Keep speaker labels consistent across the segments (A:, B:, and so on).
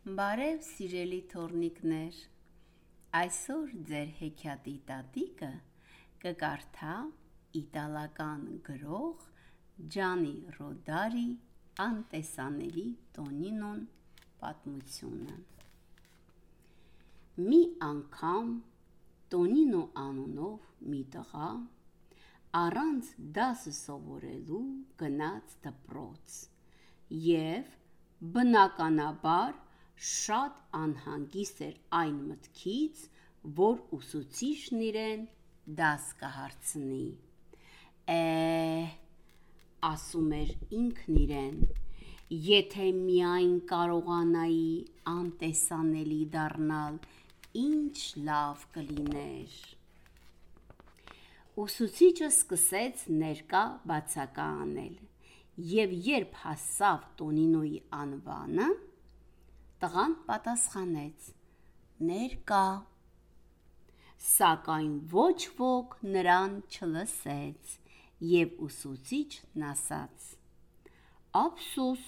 A: Բարև սիրելի թորնիկներ, այսօր ձեր հեքիաթի տատիկը կկարդա իտալական գրող Ջանի Ռոդարի անտեսանելի Տոնինոն պատմությունը։ Մի անգամ Տոնինո անունով մի տղա առանց դասը սովորելու գնաց դպրոց եւ բնականաբար շատ անհանգիստ էր այն մտքից, որ ուսուցիչն իրեն դաս կհարցնի։ Է, ասում էր ինքն իրեն, եթե միայն կարողանայի անտեսանելի դառնալ, ինչ լավ կլիներ։ Ուսուցիչը սկսեց ներկա բացակա անել, եւ երբ հասավ Տոնինոյի անվանը, Տղան պատասխանեց. Ներկա։ Սակայն ոչ ոք նրան չլսեց, եւ ուսուցիչն ասաց. Ափսոս,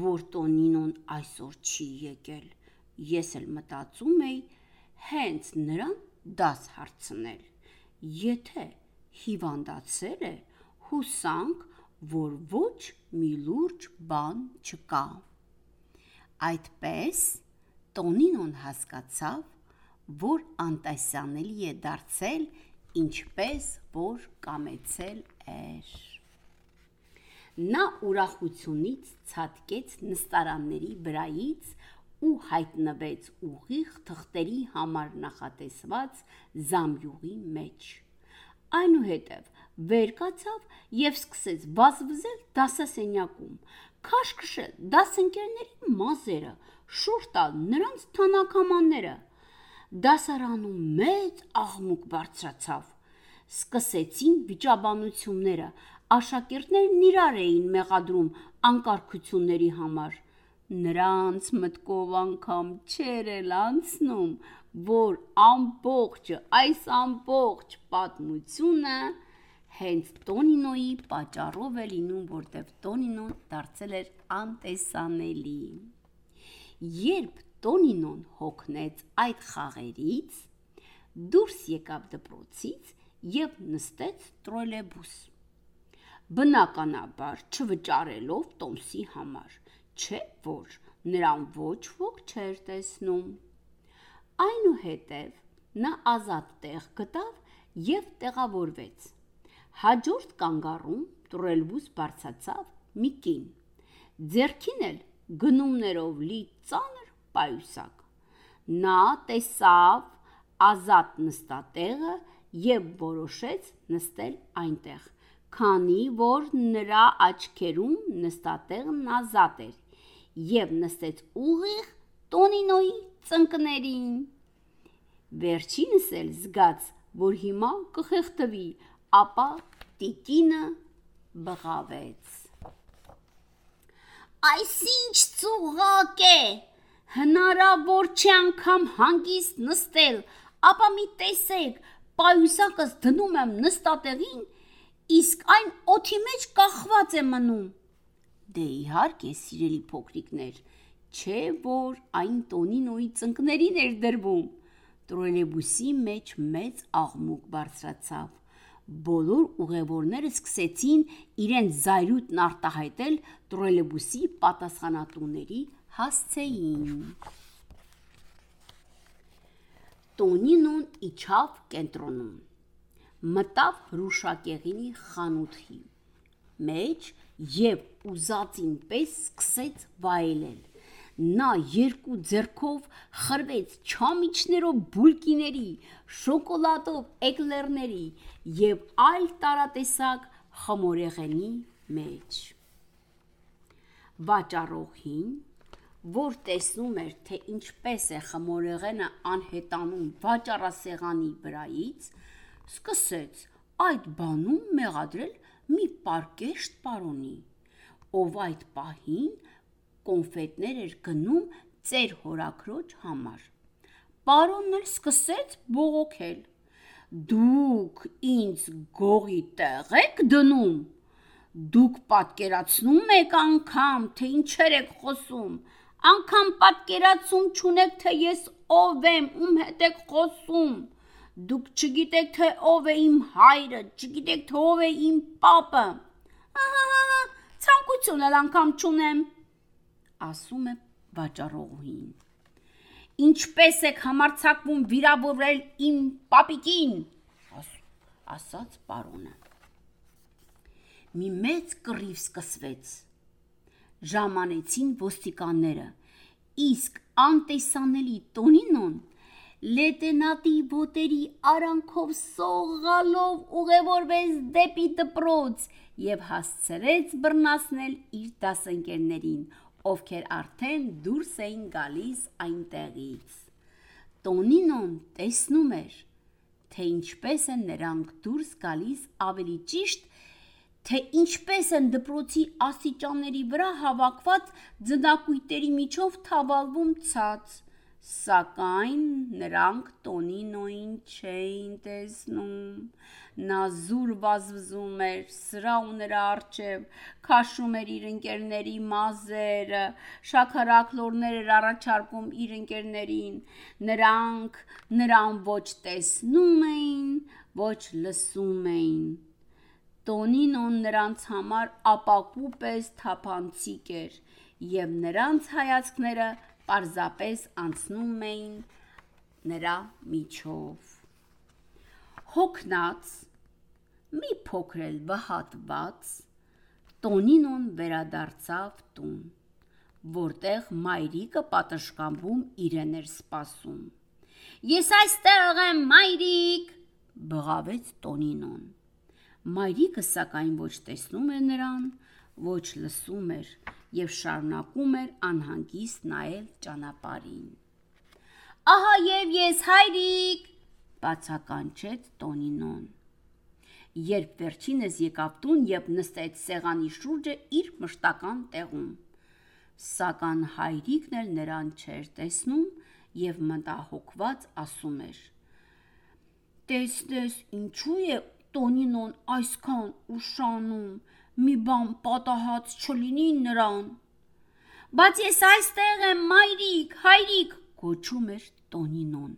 A: որ Տոնինոն այսօր չի եկել։ Ես էլ մտածում էի հենց նրան դաս հարցնել։ Եթե հիվանդացել է, հուսանք, որ ոչ մի լուրջ բան չկա։ Այդպես Տոնինոն հասկացավ, որ անտեսանելի է դարձել, ինչպես որ կամեցել էր։ Նա ուրախությունից ցատկեց նստարանների վրայից ու հայտնվեց ուղիղ թղթերի համար նախատեսված զամբյուղի մեջ։ Այնուհետև վեր կացավ եւ սկսեց վազվզել դասասենյակում, քաշ քշել դասընկերների մազերը, շուռ տալ նրանց թանաքամանները։ Դասարանում մեծ աղմուկ բարձրացավ։ Սկսեցին վիճաբանությունները, աշակերտներն իրար էին մեղադրում անկարգությունների համար։ Նրանց մտքով անգամ չէր էլ անցնում, որ ամբողջը, այս ամբողջ պատմությունը հենց Տոնինոյի պատճառով է լինում, որտեվ Տոնինոն դարձել էր անտեսանելի։ Երբ Տոնինոն հոգնեց այդ խաղերից, դուրս եկավ դպրոցից եւ նստեց տրոլեյբուս։ Բնականաբար չվճարելով Տոմսի համար, չէ՞ որ նրան ոչ ոք չէր տեսնում։ Այնուհետև նա ազատ տեղ գտավ եւ տեղավորվեց Հաջորդ կանգառում Տրելբուս բարձացավ մի կին։ Ձերքին էլ գնումներով լի ծանր պայուսակ։ Նա տեսավ ազատ նստատեղը եւ որոշեց նստել այնտեղ, քանի որ նրա աչքերում նստատեղն ազատ էր եւ նստեց ուղիղ Տոնինոյի ծնկներին։ Վերջինս էլ զգաց, որ հիմա կխեղդվի, ապա տիկինը բղավեց. Այսինչ ծուղակ է, հնարավոր չի անգամ հանգիստ նստել, ապա մի տեսեք, պայուսակս դնում եմ նստատեղին, իսկ այն օթի մեջ կախված է մնում։ Դե իհարկե, սիրելի փոքրիկներ, չէ որ այն Տոնինոյի ծնկներին էր դրվում։ Տրոլեյբուսի մեջ մեծ աղմուկ բարձրացավ բոլոր ուղևորները սկսեցին իրենց զայրույթն արտահայտել տրոլեյբուսի պատասխանատուների հասցեին։ Տոնինոն իջավ կենտրոնում։ Մտավ Ռուշակեղինի խանութի մեջ եւ ուզածին պես սկսեց վայելել Նա երկու ձեռքով խրվեց չամիչներով բուլկիների, շոկոլադով էկլերների եւ այլ տարատեսակ խմորեղենի մեջ։ Վաճառողին, որ տեսնում էր, թե ինչպես է խմորեղենը անհետանում վաճառասեղանի վրայից, սկսեց այդ բանում մեղադրել մի պարկեշտ պարոնի, ով այդ պահին կոնֆետներ էր գնում ծեր հորաքրոջ համար։ Պարոնն էլ սկսեց բողոքել. Դուք ինձ գողի տեղ եք դնում։ Դուք պատկերացնում եք անգամ, թե ինչեր եք խոսում։ Անկամ պատկերացում չունեք, թե ես ով եմ, ում հետ եք խոսում։ Դուք չգիտեք, թե ով է իմ հայրը, չգիտեք, թե ով է իմ պապը։ Ահա, ցանկություն էլ անգամ չունեմ, ասում է վաճառողին։ Ինչպես եք համարցակվում վիրավորել իմ պապիկին, ասաց պարոնը։ Մի մեծ կռիվ սկսվեց ժամանեցին ոստիկանները, իսկ անտեսանելի Տոնինոն լեյտենատի ոտերի արանքով սողալով ուղևորվեց դեպի դպրոց եւ հասցրեց բռնասնել իր դասընկերներին, ովքեր արդեն դուրս էին գալիս այնտեղից։ Տոնինոն տեսնում էր, թե ինչպես են նրանք դուրս գալիս ավելի ճիշտ թե ինչպես են դպրոցի աստիճանների վրա հավաքված ձնակույտերի միջով թավալվում ցած, սակայն նրանք Տոնինոին չէին տեսնում։ Նա զուր վազվզում էր, սրա ու նրա արջև քաշում էր իր ընկերների մազերը, շաքարակ լորներ էր առաջարկում իր ընկերներին։ Նրանք նրան ոչ տեսնում էին, ոչ լսում էին։ Տոնինոն նրանց համար ապակու պես թափանցիկ էր, եւ նրանց հայացքները պարզապես անցնում էին նրա միջով։ Հոգնած մի փոքր էլ վհատված Տոնինոն վերադարձավ տուն, որտեղ մայրիկը պատշգամբում իրեն էր սպասում։ Ես այստեղ եմ, մայրիկ, բղավեց Տոնինոն։ Մայրիկը սակայն ոչ տեսնում էր նրան, ոչ լսում էր եւ շարունակում էր անհանգիստ նայել ճանապարհին։ Ահա եւ ես հայրիկ, բացականչեց Տոնինոն։ Երբ վերջինս եկավ տուն եւ նստեց սեղանի շուրջը իր մշտական տեղում, սակայն հայրիկն էլ նրան չէր տեսնում եւ մտահոգված ասում էր. Տեսնես, ինչու է Տոնինոն այսքան ուշանում, մի բան պատահած չլինի նրան։ Բայց ես այստեղ եմ, մայրիկ, հայրիկ, գոչում էր Տոնինոն,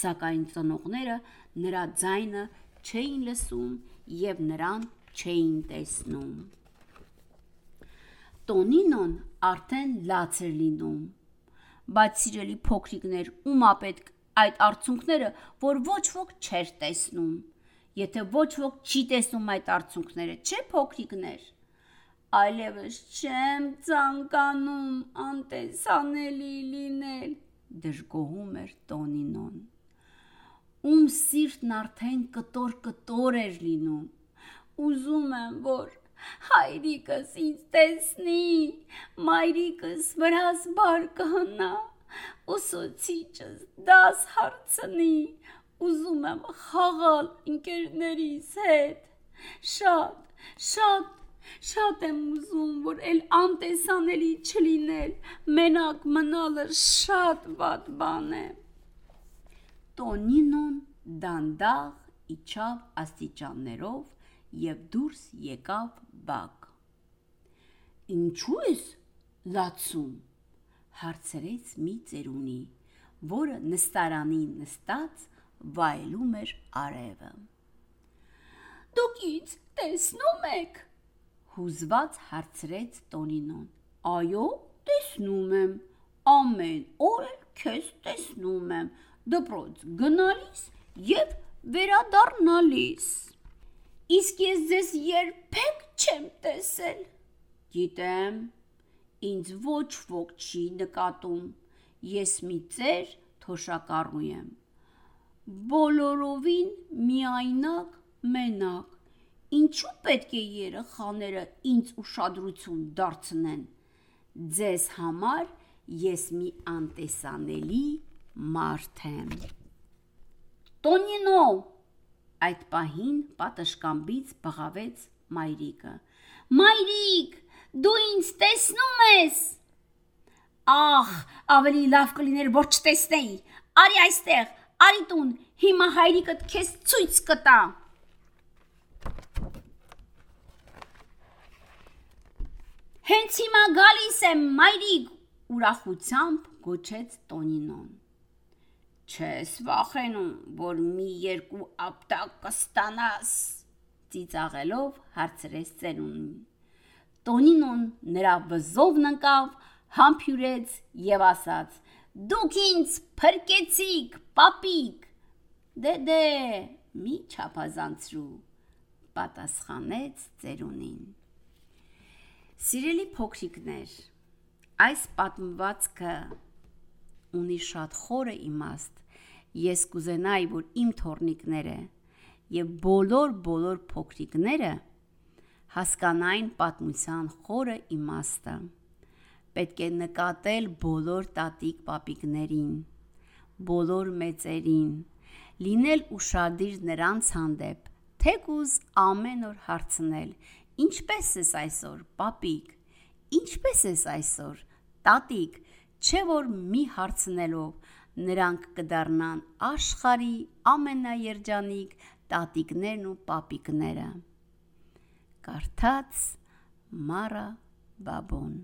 A: սակայն ծնողները նրա ձայնը չէին լսում եւ նրան չէին տեսնում։ Տոնինոն արդեն լաց էր լինում, բայց սիրելի փոքրիկներ, ումա պետք այդ արցունքները, որ ոչ ոք չէր տեսնում եթե ոչ ոք չի տեսնում այդ արցունքները, չէ փոքրիկներ։ Այլևս չեմ ցանկանում անտեսանելի լինել, դժգոհում էր Տոնինոն։ Ում սիրտն արդեն կտոր-կտոր էր լինում։ Ուզում եմ, որ հայրիկս ինձ տեսնի, մայրիկս վրաս բար կհնա, ուսուցիչս դաս հարցնի, ուզում եմ խաղալ ընկերներիս հետ։ Շատ, շատ, շատ եմ ուզում, որ էլ անտեսանելի չլինել, մենակ մնալը շատ վատ բան է։ Տոնինոն դանդաղ իջավ աստիճաններով եւ դուրս եկավ բակ։ Ինչու ես լացում հարցրեց մի ծերունի, որը նստարանին նստած վայելում էր արևը։ Դուք ինձ տեսնում եք։ Հուզված հարցրեց Տոնինոն։ Այո, տեսնում եմ։ Ամեն օր քեզ տեսնում եմ դպրոց գնալիս եւ վերադառնալիս։ Իսկ ես ձեզ երբեք չեմ տեսել։ Գիտեմ, ինձ ոչ ոք չի նկատում։ Ես մի ծեր թոշակառու եմ բոլորովին միայնակ, մենակ։ Ինչու պետք է երեխաները ինձ ուշադրություն դարձնեն։ Ձեզ համար ես մի անտեսանելի մարդ եմ։ Տոնինո այդ պահին պատշկամբից բղավեց մայրիկը։ Մայրիկ, դու ինձ տեսնում ես։ Ահ, ավելի լավ կլիներ որ չտեսնեի։ Արի այստեղ, Արի տուն, հիմա հայրիկդ քեզ ցույց կտա։ Հենց հիմա գալիս եմ, մայրիկ, ուրախությամբ գոչեց Տոնինոն։ Չես վախենում, որ մի երկու ապտակ կստանաս, ծիծաղելով հարցրեց ծերունին։ Տոնինոն նրա վզովն ընկավ, համբյուրեց եւ ասաց. Դուք ինձ փրկեցիք, պապիկ։ Դե դե, մի չափազանցրու, պատասխանեց ծերունին։ Սիրելի փոքրիկներ, այս պատմվածքը ունի շատ խորը իմաստ։ Ես կուզենայի, որ իմ թորնիկները եւ բոլոր բոլոր փոքրիկները հասկանային պատմության խորը իմաստը պետք է նկատել բոլոր տատիկ պապիկներին, բոլոր մեծերին, լինել ուշադիր նրանց հանդեպ, թեկուզ ամեն օր հարցնել. Ինչպես ես այսօր, պապիկ։ Ինչպես ես այսօր, տատիկ, չէ որ մի հարցնելով նրանք կդառնան աշխարի ամենաերջանիկ տատիկներն ու պապիկները։ Կարդաց Մարա Բաբոն